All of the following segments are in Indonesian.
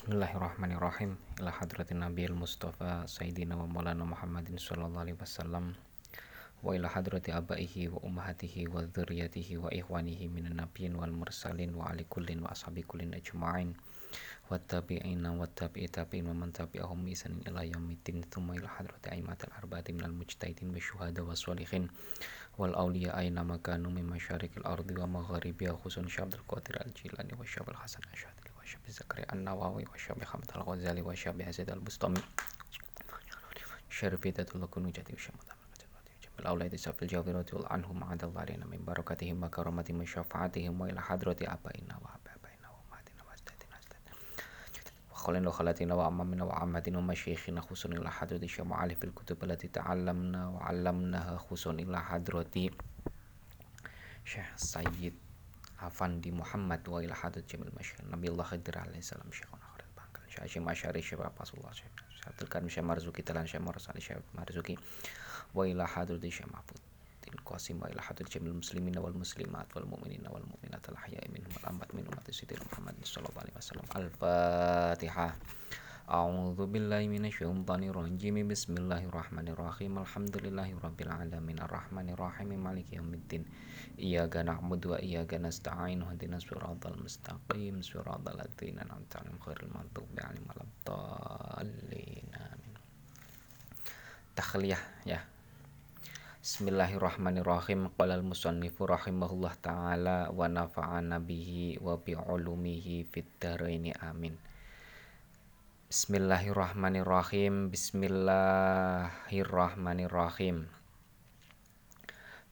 Bismillahirrahmanirrahim Ila hadratin Nabi al-Mustafa Sayyidina wa maulana Muhammadin sallallahu alaihi wasallam Wa ila hadrati abaihi wa ummahatihi wa dhurriyatihi wa ikhwanihi minan nabiyyin wal mursalin wa ali kullin wa ashabi kullin ajma'in wa tabi'ina wa tabi'i tabi'in wa man tabi'ahum isanin ila yaumiddin thumma ila hadrati aimatil arba'ati minal mujtahidin wa syuhada wa salihin wal awliya aina makanu min masyarikil ardi wa magharibiha khusun syabdul qadir al-jilani wa syabal hasan asyadil وشاب زكريا النووي وشاب حمد الغزالي وشاب حسين البسطامي. شرفيدة الكنوجة وشمد الأولاد سف الجابرات عنهم عند الله علينا من بركتهم وكرامتهم وشفاعتهم وإلى حضرة آبائنا وأبائنا وأمهاتنا وأجدادنا. وخلنا وخلاتنا وأمامنا وعماتنا ومشايخنا خصوصا إلى حضرة الشمعال في الكتب التي تعلمنا وعلمناها خصوصا إلى حضرة شيخ سيد Afandi Muhammad wa ila hadat jamil masyar Nabi Allah Khidir alaihi salam syekhuna khairul bangkal Syekh Masyari Syekh Rasulullah Syekh Abdul Karim Syekh Marzuki Talan Syekh Mursali Syekh Marzuki wa ila hadat Syekh Mahfud din Qasim wa ila hadat jamil muslimin wal muslimat wal mu'minin wal mu'minat al ahya'i minhum wal amwat min ummati sayyidina Muhammad sallallahu alaihi wasallam al-Fatihah A'udzu billahi minasyaitonir rajim. Bismillahirrahmanirrahim. Alhamdulillahirabbil alamin arrahmanir rahim maliki yaumiddin. Iyyaka na'budu wa iyyaka nasta'in. Ihdinas siratal mustaqim. Siratal ladzina an'amta 'alaihim ghairil maghdubi 'alaihim waladdallin. Amin. Takhliyah ya. Bismillahirrahmanirrahim. Qala al-musannifu rahimahullah taala wa nafa'ana bihi wa bi ulumihi fid dharain. Amin. Bismillahirrahmanirrahim Bismillahirrahmanirrahim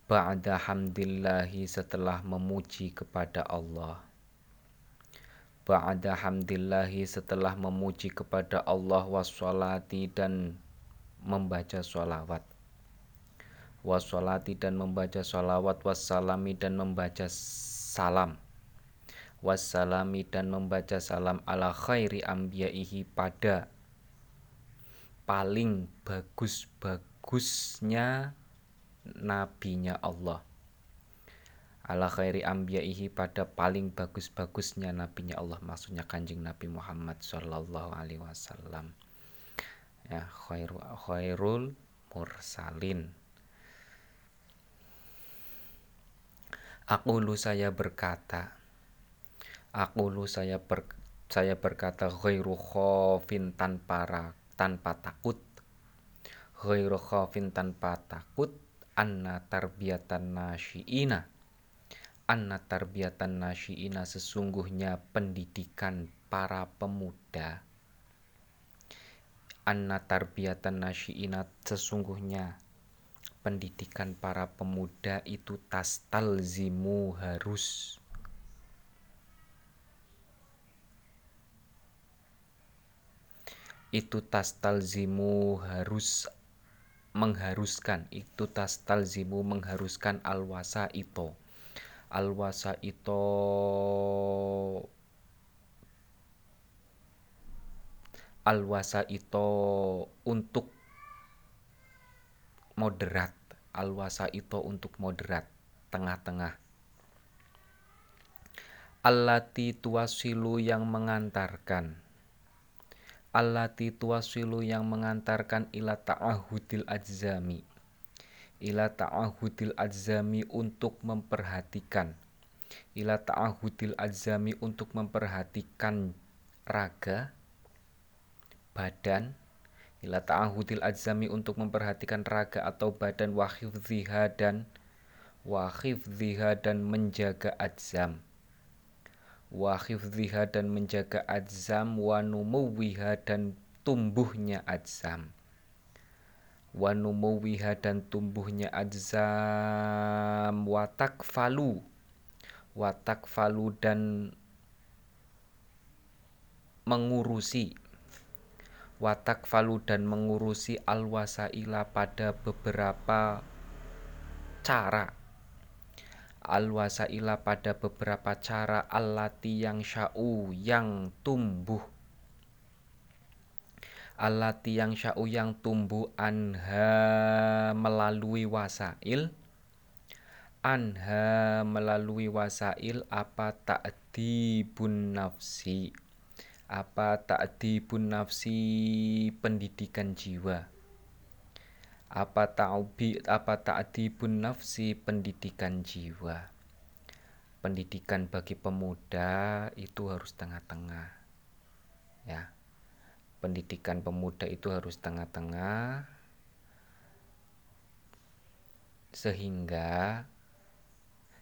Ba'da hamdillahi setelah memuji kepada Allah. Ba'da hamdillahi setelah memuji kepada Allah Wassalati dan membaca sholawat. Wassalati dan membaca sholawat Wassalami dan membaca salam. Wassalami dan membaca salam ala khairi ambiyaihi pada paling bagus-bagusnya nabinya Allah. Ala khairi ambiyaihi pada paling bagus-bagusnya nabinya Allah maksudnya kanjeng Nabi Muhammad Shallallahu alaihi wasallam. Ya khairu, khairul mursalin. Aku lu saya berkata Aku lu saya ber, saya berkata ghairu khofin tanpa tanpa takut. Ghairu khofin tanpa takut anna tarbiyatan nasyiina. Anna tarbiyatan nasyiina sesungguhnya pendidikan para pemuda. Anna tarbiyatan nasyiina sesungguhnya pendidikan para pemuda itu tastalzimu harus. Itu tas talzimu harus mengharuskan itu tas talzimu mengharuskan alwasa itu alwasa itu alwasa itu untuk moderat. Alwasa itu untuk moderat tengah-tengah. Allati tuasilu yang mengantarkan allati tuwasilu yang mengantarkan ila ta'ahudil ajzami. Ila ta'ahudil ajzami untuk memperhatikan. Ila ta'ahudil ajzami untuk memperhatikan raga badan. Ila ta'ahudil ajzami untuk memperhatikan raga atau badan. Wahifziha dan wahifziha dan menjaga ajzam wa hifdhiha dan menjaga adzam wa numuwiha dan tumbuhnya adzam wa numuwiha dan tumbuhnya adzam wa takfalu. Wa takfalu dan mengurusi. Watak falu dan mengurusi alwasaila pada beberapa cara al-wasaila pada beberapa cara alati yang sya'u yang tumbuh. Alati yang sya'u yang tumbuh anha melalui wasail. Anha melalui wasail apa ta'dibun nafsi? Apa ta'dibun nafsi pendidikan jiwa apa ta'ubi apa ta'dibun nafsi? Pendidikan jiwa. Pendidikan bagi pemuda itu harus tengah-tengah ya. Pendidikan pemuda itu harus tengah-tengah sehingga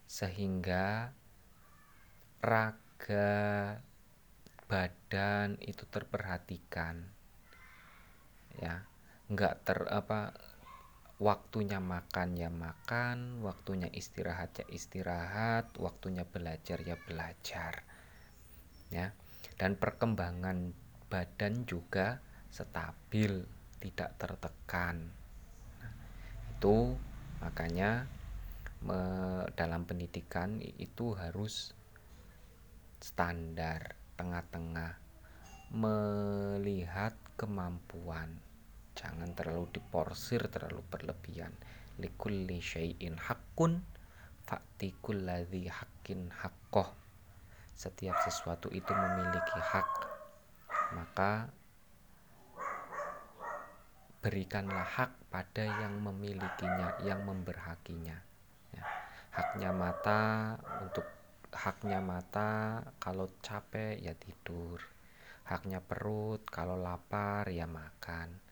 sehingga raga badan itu terperhatikan ya. Nggak ter apa waktunya makan ya makan. Waktunya istirahat ya istirahat. Waktunya belajar ya belajar. Ya. Dan perkembangan badan juga stabil tidak tertekan. Nah, itu makanya me, dalam pendidikan itu harus standar tengah-tengah. Melihat kemampuan jangan terlalu diporsir terlalu berlebihan. Likulli syai'in hakun fa'ti haqqin haqqoh. Setiap sesuatu itu memiliki hak maka berikanlah hak pada yang memilikinya yang memberhakinya. Ya. haknya mata untuk haknya mata kalau capek ya tidur. Haknya perut kalau lapar ya makan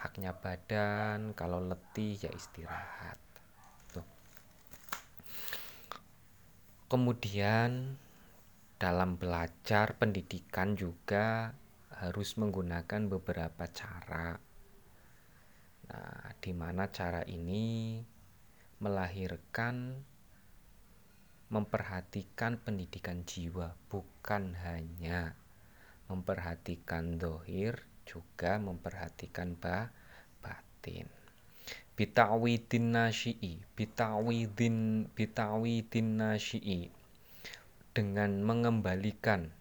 haknya badan kalau letih ya istirahat Tuh. kemudian dalam belajar pendidikan juga harus menggunakan beberapa cara nah di mana cara ini melahirkan memperhatikan pendidikan jiwa bukan hanya memperhatikan dohir juga memperhatikan ba batin. Bitawidin nasyi'i bitawidin bitawidin nasyi'i. Dengan mengembalikan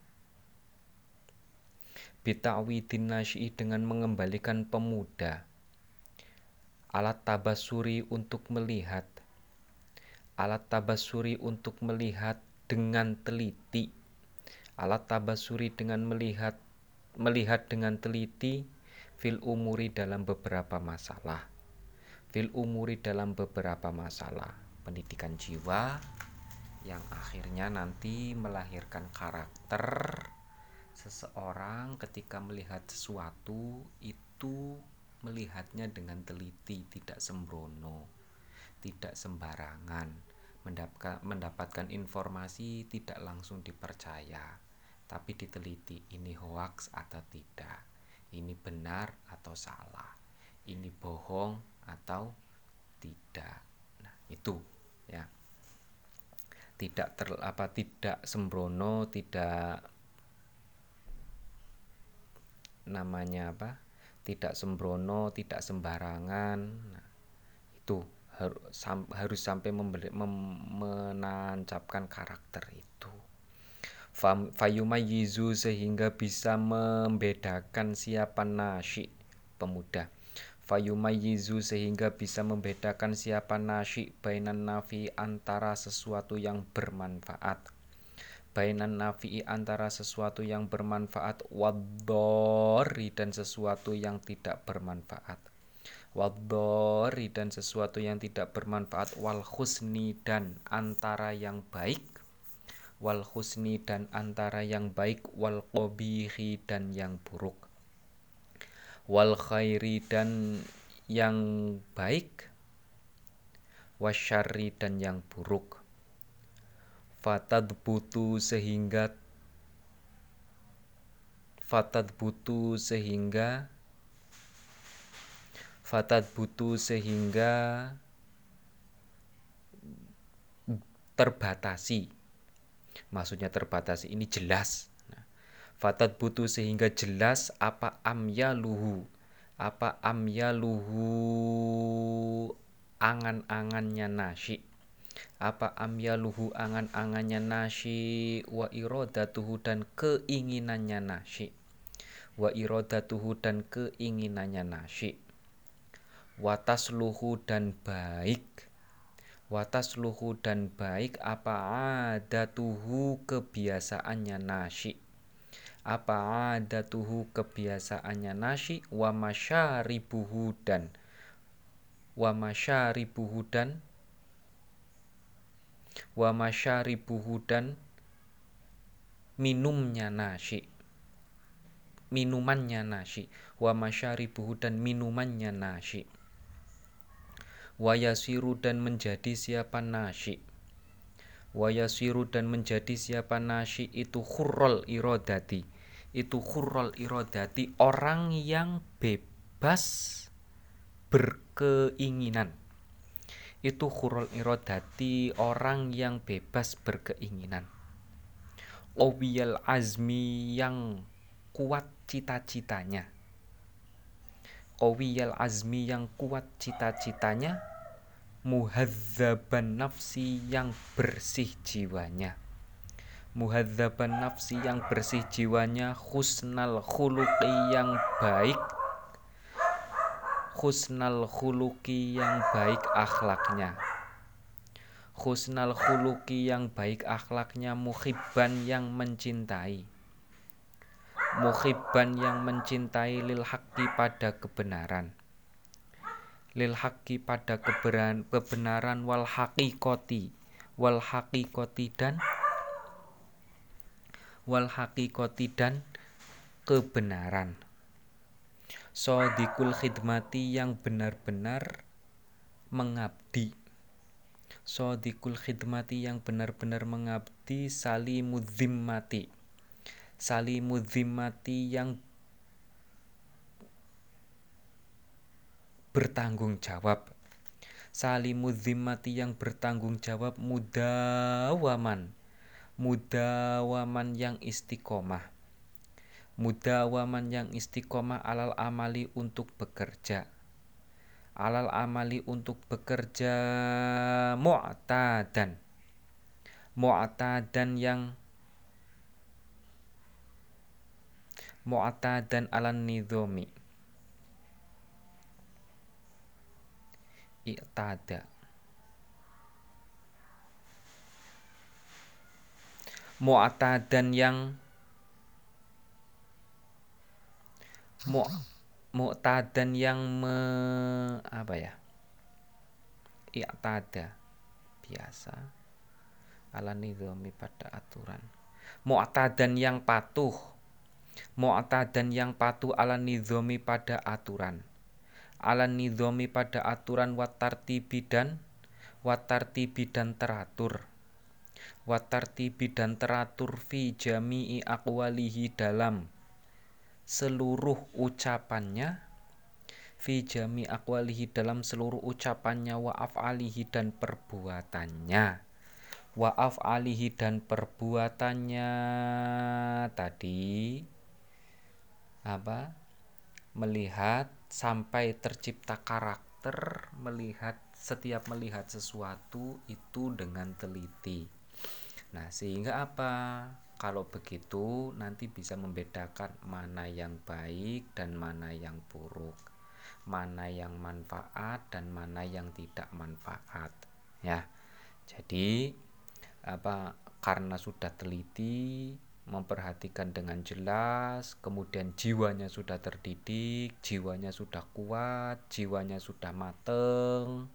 bitawidin nasyi'i dengan mengembalikan pemuda. Alat tabasuri untuk melihat. Alat tabasuri untuk melihat dengan teliti. Alat tabasuri dengan melihat melihat dengan teliti fil umuri dalam beberapa masalah. Fil umuri dalam beberapa masalah. Pendidikan jiwa yang akhirnya nanti melahirkan karakter seseorang ketika melihat sesuatu itu melihatnya dengan teliti tidak sembrono tidak sembarangan. Mendapatkan informasi tidak langsung dipercaya, tapi diteliti ini hoax atau tidak, ini benar atau salah, ini bohong atau tidak. Nah, itu ya. Tidak ter apa tidak sembrono, tidak namanya apa? Tidak sembrono, tidak sembarangan. Nah, itu harus sampai membeli, mem, menancapkan karakter itu fayumayizu sehingga bisa membedakan siapa nasi pemuda. Fayumayizu sehingga bisa membedakan siapa nasi bainan nafi antara sesuatu yang bermanfaat. Bainan nafi antara sesuatu yang bermanfaat wadori dan sesuatu yang tidak bermanfaat. Wadori dan sesuatu yang tidak bermanfaat wal husni dan antara yang baik wal husni dan antara yang baik wal qobihi dan yang buruk. Wal khairi dan yang baik wasyari dan yang buruk. Fatad butu sehingga fatad butu sehingga fatad butuh sehingga terbatasi maksudnya terbatasi. Ini jelas. Nah, fatad butuh sehingga jelas apa amya luhu apa amya luhu angan-angannya nasi apa amya luhu angan-angannya nasi wa irodatuhu dan keinginannya nasi wa irodatuhu dan keinginannya nasi watas luhu dan baik watas luhu dan baik apa ada tuhu kebiasaannya nasi apa adatuhu kebiasaannya nasi wa masyaribuhu dan wa masyaribuhu dan wa masyaribuhu dan minumnya nasi minumannya nasi wa masyaribuhu dan minumannya nasi wayasiru dan menjadi siapa nasi? Wayasiru dan menjadi siapa nasi itu khurrol irodati. Itu khurrol irodati orang yang bebas berkeinginan. Itu khurrol irodati orang yang bebas berkeinginan. Owiyal azmi yang kuat cita-citanya Owiyal azmi yang kuat cita-citanya muhadzaban nafsi yang bersih jiwanya. Muhadzaban nafsi yang bersih jiwanya husnal khuluqi yang baik. Husnal khuluqi yang baik akhlaknya. Husnal khuluqi yang baik akhlaknya muhibban yang mencintai muhibban yang mencintai lil haqqi pada kebenaran. Lil haqqi pada kebenaran, kebenaran wal haqiqati. Wal haqiqati dan wal haqiqati dan kebenaran. Sodikul khidmati yang benar-benar mengabdi. Sodikul khidmati yang benar-benar mengabdi salimudzimmati salimudzimmati yang bertanggung jawab. Salimudzimmati yang bertanggung jawab mudawaman. Mudawaman yang istiqomah. Mudawaman yang istiqomah alal amali untuk bekerja. Alal amali untuk bekerja mu'tadan. Mu'tadan yang Mu'tadan alan nidhomi i'tada. Mu'tadan yang mu mu'tadan yang me, apa ya? I'tada. Biasa. Ala nidhami pada aturan. Mu'tadan yang patuh mu'tadan yang patuh ala nidhami pada aturan. Ala nidhomi pada aturan watartibi dan watartibi dan teratur. Watartibi dan teratur fi jami'i akwalihi dalam seluruh ucapannya fi jami akwalihi dalam seluruh ucapannya wa af'alihi dan perbuatannya. Wa af'alihi dan perbuatannya tadi apa melihat sampai tercipta karakter melihat setiap melihat sesuatu itu dengan teliti. Nah, sehingga apa? Kalau begitu nanti bisa membedakan mana yang baik dan mana yang buruk. Mana yang manfaat dan mana yang tidak manfaat, ya. Jadi apa karena sudah teliti memperhatikan dengan jelas, kemudian jiwanya sudah terdidik, jiwanya sudah kuat, jiwanya sudah mateng.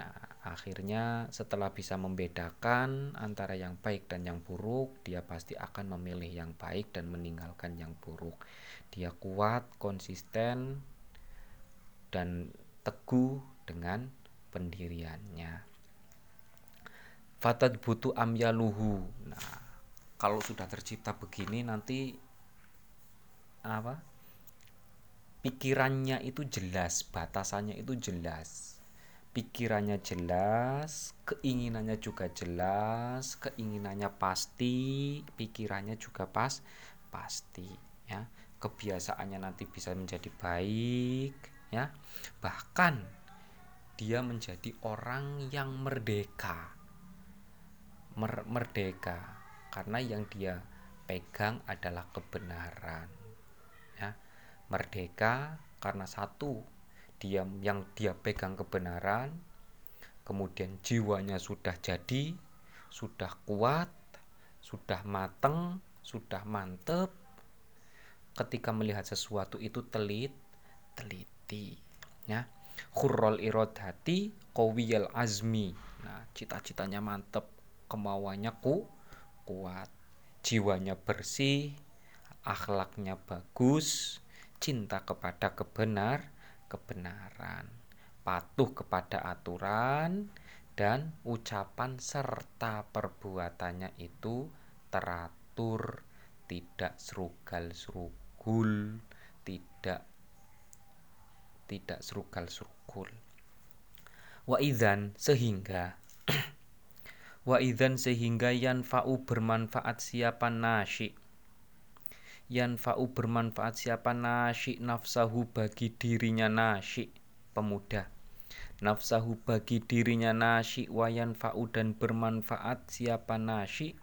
Nah, akhirnya setelah bisa membedakan antara yang baik dan yang buruk, dia pasti akan memilih yang baik dan meninggalkan yang buruk. Dia kuat, konsisten, dan teguh dengan pendiriannya. Fatad butuh amyaluhu. Nah, kalau sudah tercipta begini nanti apa pikirannya itu jelas batasannya itu jelas. Pikirannya jelas keinginannya juga jelas keinginannya pasti pikirannya juga pas pasti ya. Kebiasaannya nanti bisa menjadi baik ya. Bahkan dia menjadi orang yang merdeka. Mer merdeka karena yang dia pegang adalah kebenaran ya. Merdeka karena satu dia yang dia pegang kebenaran kemudian jiwanya sudah jadi sudah kuat sudah mateng sudah mantep. Ketika melihat sesuatu itu telit teliti ya. Khurrol irodati kowiyal azmi. Nah cita-citanya mantep kemauannya ku kuat jiwanya bersih akhlaknya bagus cinta kepada kebenar kebenaran patuh kepada aturan dan ucapan serta perbuatannya itu teratur tidak serugal-serugul, tidak tidak serugal-serugul. Wa idzan sehingga wa idzan sehingga yanfa'u bermanfaat siapa nasyi yanfa'u bermanfaat siapa nasyi nafsahu bagi dirinya nasyi pemuda nafsahu bagi dirinya nasyi wayan fa'u dan bermanfaat siapa nasyi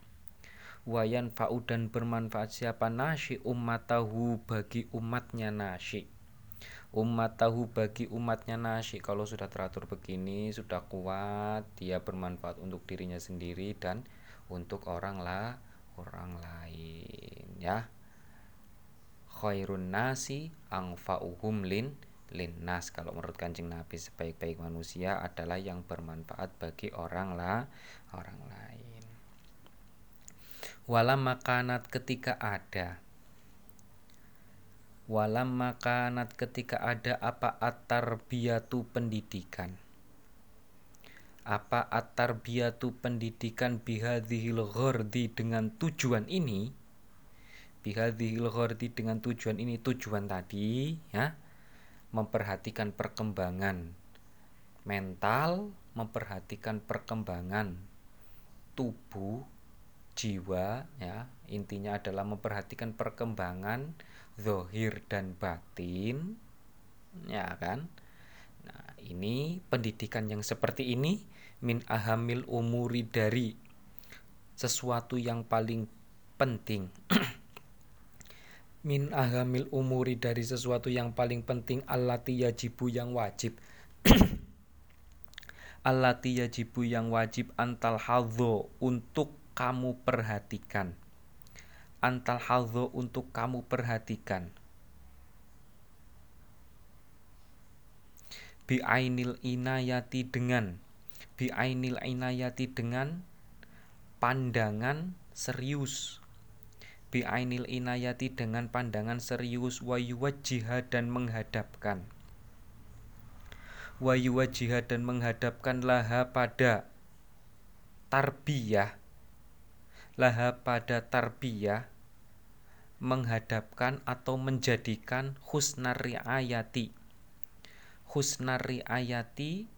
wayan fa'u dan bermanfaat siapa nasyi ummatahu bagi umatnya nasyi ummatahu bagi umatnya nasyi kalau sudah teratur begini sudah kuat dia bermanfaat untuk dirinya sendiri dan untuk orang lah orang lain ya. Khairun nasi angfa'uhum lin linnas kalau menurut kancing Nabi sebaik-baik manusia adalah yang bermanfaat bagi orang lah orang lain. Walam makanat ketika ada walam makanat ketika ada apa atar biatu pendidikan. Apa atar biatu pendidikan bihadhil ghordi dengan tujuan ini? Bihadhil ghordi dengan tujuan ini tujuan tadi ya memperhatikan perkembangan mental memperhatikan perkembangan tubuh jiwa ya intinya adalah memperhatikan perkembangan zohir dan batin ya kan? Nah ini pendidikan yang seperti ini min ahamil umuri dari sesuatu yang paling penting. Min ahamil umuri dari sesuatu yang paling penting allati yajibu yang wajib. Allati yajibu yang wajib antal hadho untuk kamu perhatikan. Antal halzo untuk kamu perhatikan. Bi'ainil inayati dengan Bi'ainil inayati dengan pandangan serius Bi'ainil inayati dengan pandangan serius Wayuwajihah dan menghadapkan Wayuwajihah dan menghadapkan laha pada tarbiyah laha pada tarbiyah menghadapkan atau menjadikan husnar riayati husnar riayati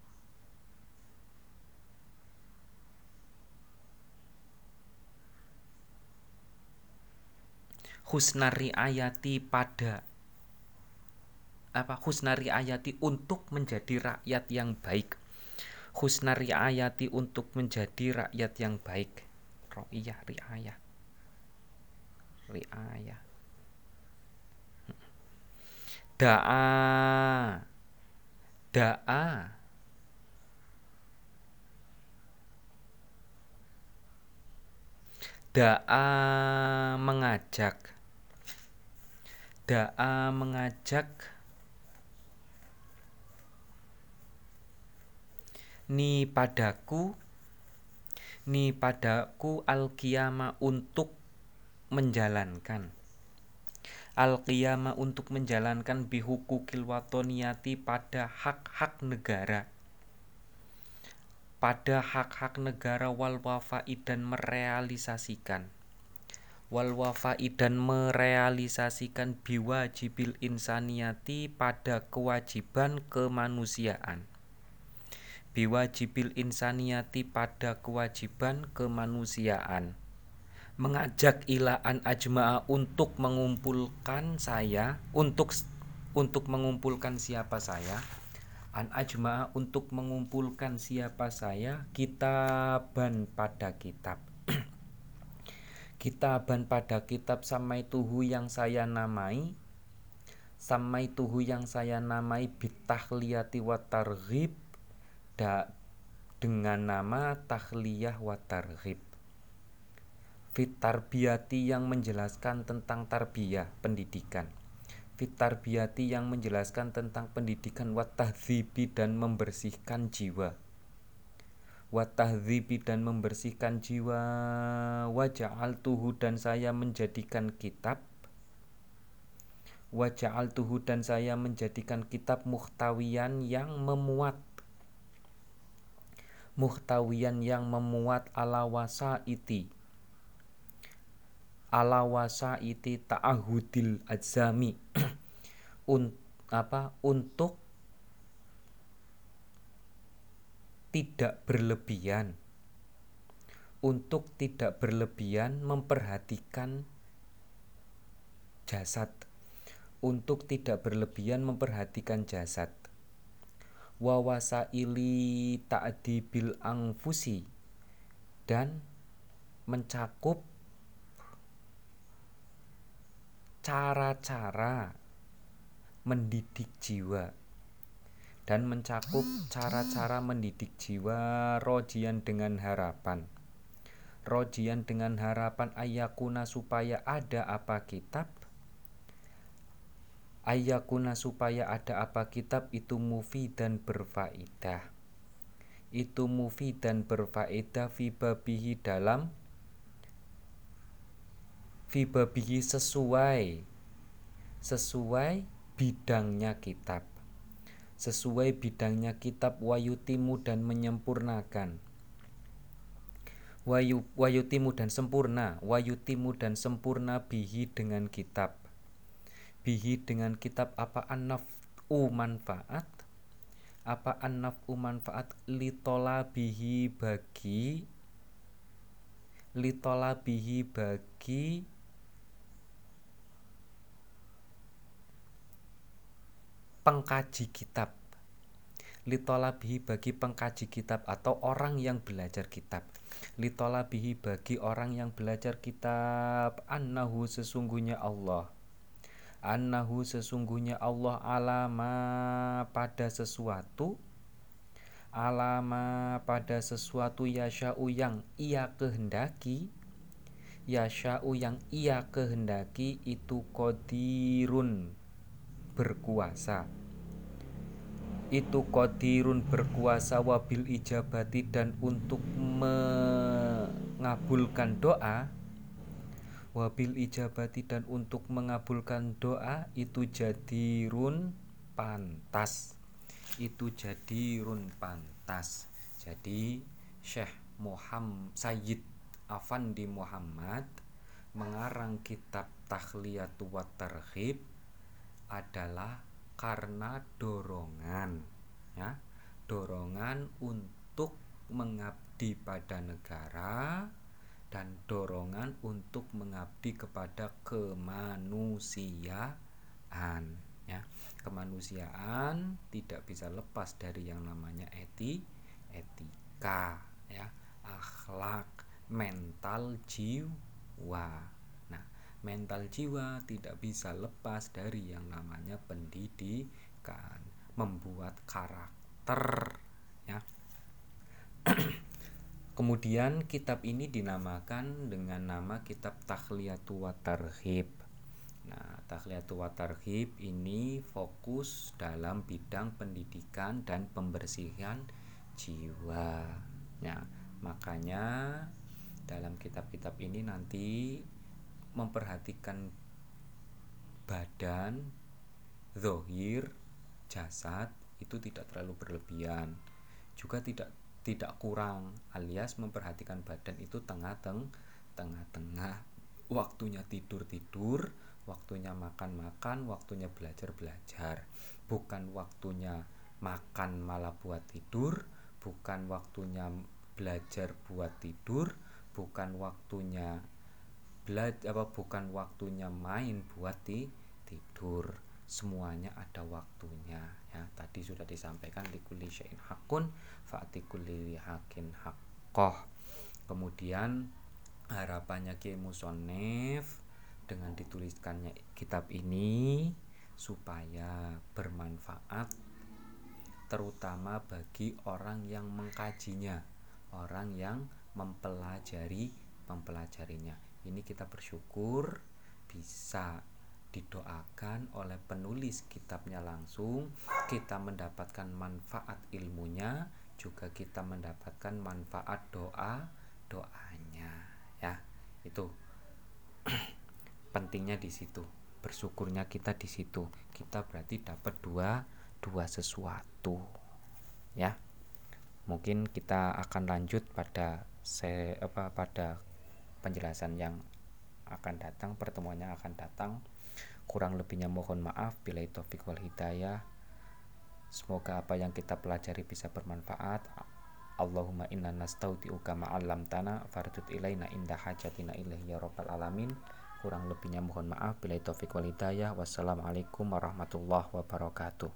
husnari ayati pada apa? Husnari ayati untuk menjadi rakyat yang baik. Husnari ayati untuk menjadi rakyat yang baik ro'iyah riayah riayah da'a. Da'a. Da'a mengajak. Da'a mengajak. Ni padaku ni padaku al untuk menjalankan. Al untuk menjalankan bihukukil watoniyati pada hak-hak negara. Pada hak-hak negara wal wafai dan merealisasikan. Wal wafai dan merealisasikan biwajibil insaniyati pada kewajiban kemanusiaan biwajibil insaniyati pada kewajiban kemanusiaan. Mengajak ilaan ajma'a untuk mengumpulkan saya untuk untuk mengumpulkan siapa saya. An ajma'a untuk mengumpulkan siapa saya kitaban pada kitab. Kitaban pada kitab sama tuhu yang saya namai sama tuhu yang saya namai bitahliyati wa targhib da dengan nama tahliyah wa targhib. Fitarbiyati yang menjelaskan tentang tarbiyah pendidikan. Fitarbiyati yang menjelaskan tentang pendidikan Watahzibi dan membersihkan jiwa. Watahzibi dan membersihkan jiwa Waja'al tuhu dan saya menjadikan kitab. Waja'al tuhu dan saya menjadikan kitab muhtawian yang memuat Muhtawian yang memuat ala wasaiti Ala wasaiti ta'ahudil azami Un, apa untuk tidak berlebihan. Untuk tidak berlebihan memperhatikan jasad. Untuk tidak berlebihan memperhatikan jasad wawasa ili ta'dibil angfusi dan mencakup cara-cara mendidik jiwa dan mencakup cara-cara mendidik jiwa rojian dengan harapan. Rojian dengan harapan ayakuna supaya ada apa kitab ayakuna supaya ada apa kitab itu mufi dan berfaedah. Itu mufi dan berfaedah fibabihi dalam fibabihi sesuai sesuai bidangnya kitab. Sesuai bidangnya kitab wayutimu dan menyempurnakan. Wayu wayutimu dan sempurna wayutimu dan sempurna bihi dengan kitab bihi dengan kitab apa u manfaat? Apa u manfaat? Litola bihi bagi litola bihi bagi pengkaji kitab. Litola bihi bagi pengkaji kitab atau orang yang belajar kitab. Litola bihi bagi orang yang belajar kitab. Annahu sesungguhnya Allah annahu sesungguhnya Allah alama pada sesuatu alama pada sesuatu yasha'u yang ia kehendaki. Yasha'u yang ia kehendaki itu kodirun berkuasa. Itu kodirun berkuasa wabil ijabati dan untuk mengabulkan doa wabil ijabati dan untuk mengabulkan doa itu jadi run pantas. Itu jadi run pantas. Jadi Syekh Muhammad Sayyid Afandi Muhammad mengarang kitab Takhliyatu wa Tarhib adalah karena dorongan ya. Dorongan untuk mengabdi pada negara dan dorongan untuk mengabdi kepada kemanusiaan ya. Kemanusiaan tidak bisa lepas dari yang namanya eti etika ya. Akhlak mental jiwa. Nah mental jiwa tidak bisa lepas dari yang namanya pendidikan membuat karakter ya Kemudian kitab ini dinamakan dengan nama kitab Takhliyatu wa Tarhib. Nah, Takhliyatu wa Tarhib ini fokus dalam bidang pendidikan dan pembersihan jiwa. Nah, makanya dalam kitab-kitab ini nanti memperhatikan badan, zohir, jasad itu tidak terlalu berlebihan. Juga tidak tidak kurang alias memperhatikan badan itu tengah-teng tengah-tengah. Waktunya tidur-tidur waktunya makan-makan waktunya belajar-belajar. Bukan waktunya makan malah buat tidur bukan waktunya belajar buat tidur bukan waktunya belajar apa bukan waktunya main buat tidur semuanya ada waktunya ya. Tadi sudah disampaikan likuli syai'in hakun fa'tikuli hakin hakoh kemudian harapannya Kiai Musonef dengan dituliskannya kitab ini supaya bermanfaat terutama bagi orang yang mengkajinya orang yang mempelajari mempelajarinya. Ini kita bersyukur bisa didoakan oleh penulis kitabnya langsung kita mendapatkan manfaat ilmunya juga kita mendapatkan manfaat doa doanya ya. Itu pentingnya di situ bersyukurnya kita di situ. Kita berarti dapat dua dua sesuatu ya. Mungkin kita akan lanjut pada se apa pada penjelasan yang akan datang pertemuannya akan datang kurang lebihnya mohon maaf. Bila itu wal hidayah semoga apa yang kita pelajari bisa bermanfaat. Allahumma inna nastaudi'uka ma'allam tanah fardut ilaina indah hajatina ilaihi ya rabbal alamin. Kurang lebihnya mohon maaf. Bila itu wal hidayah wassalamualaikum warahmatullahi wabarakatuh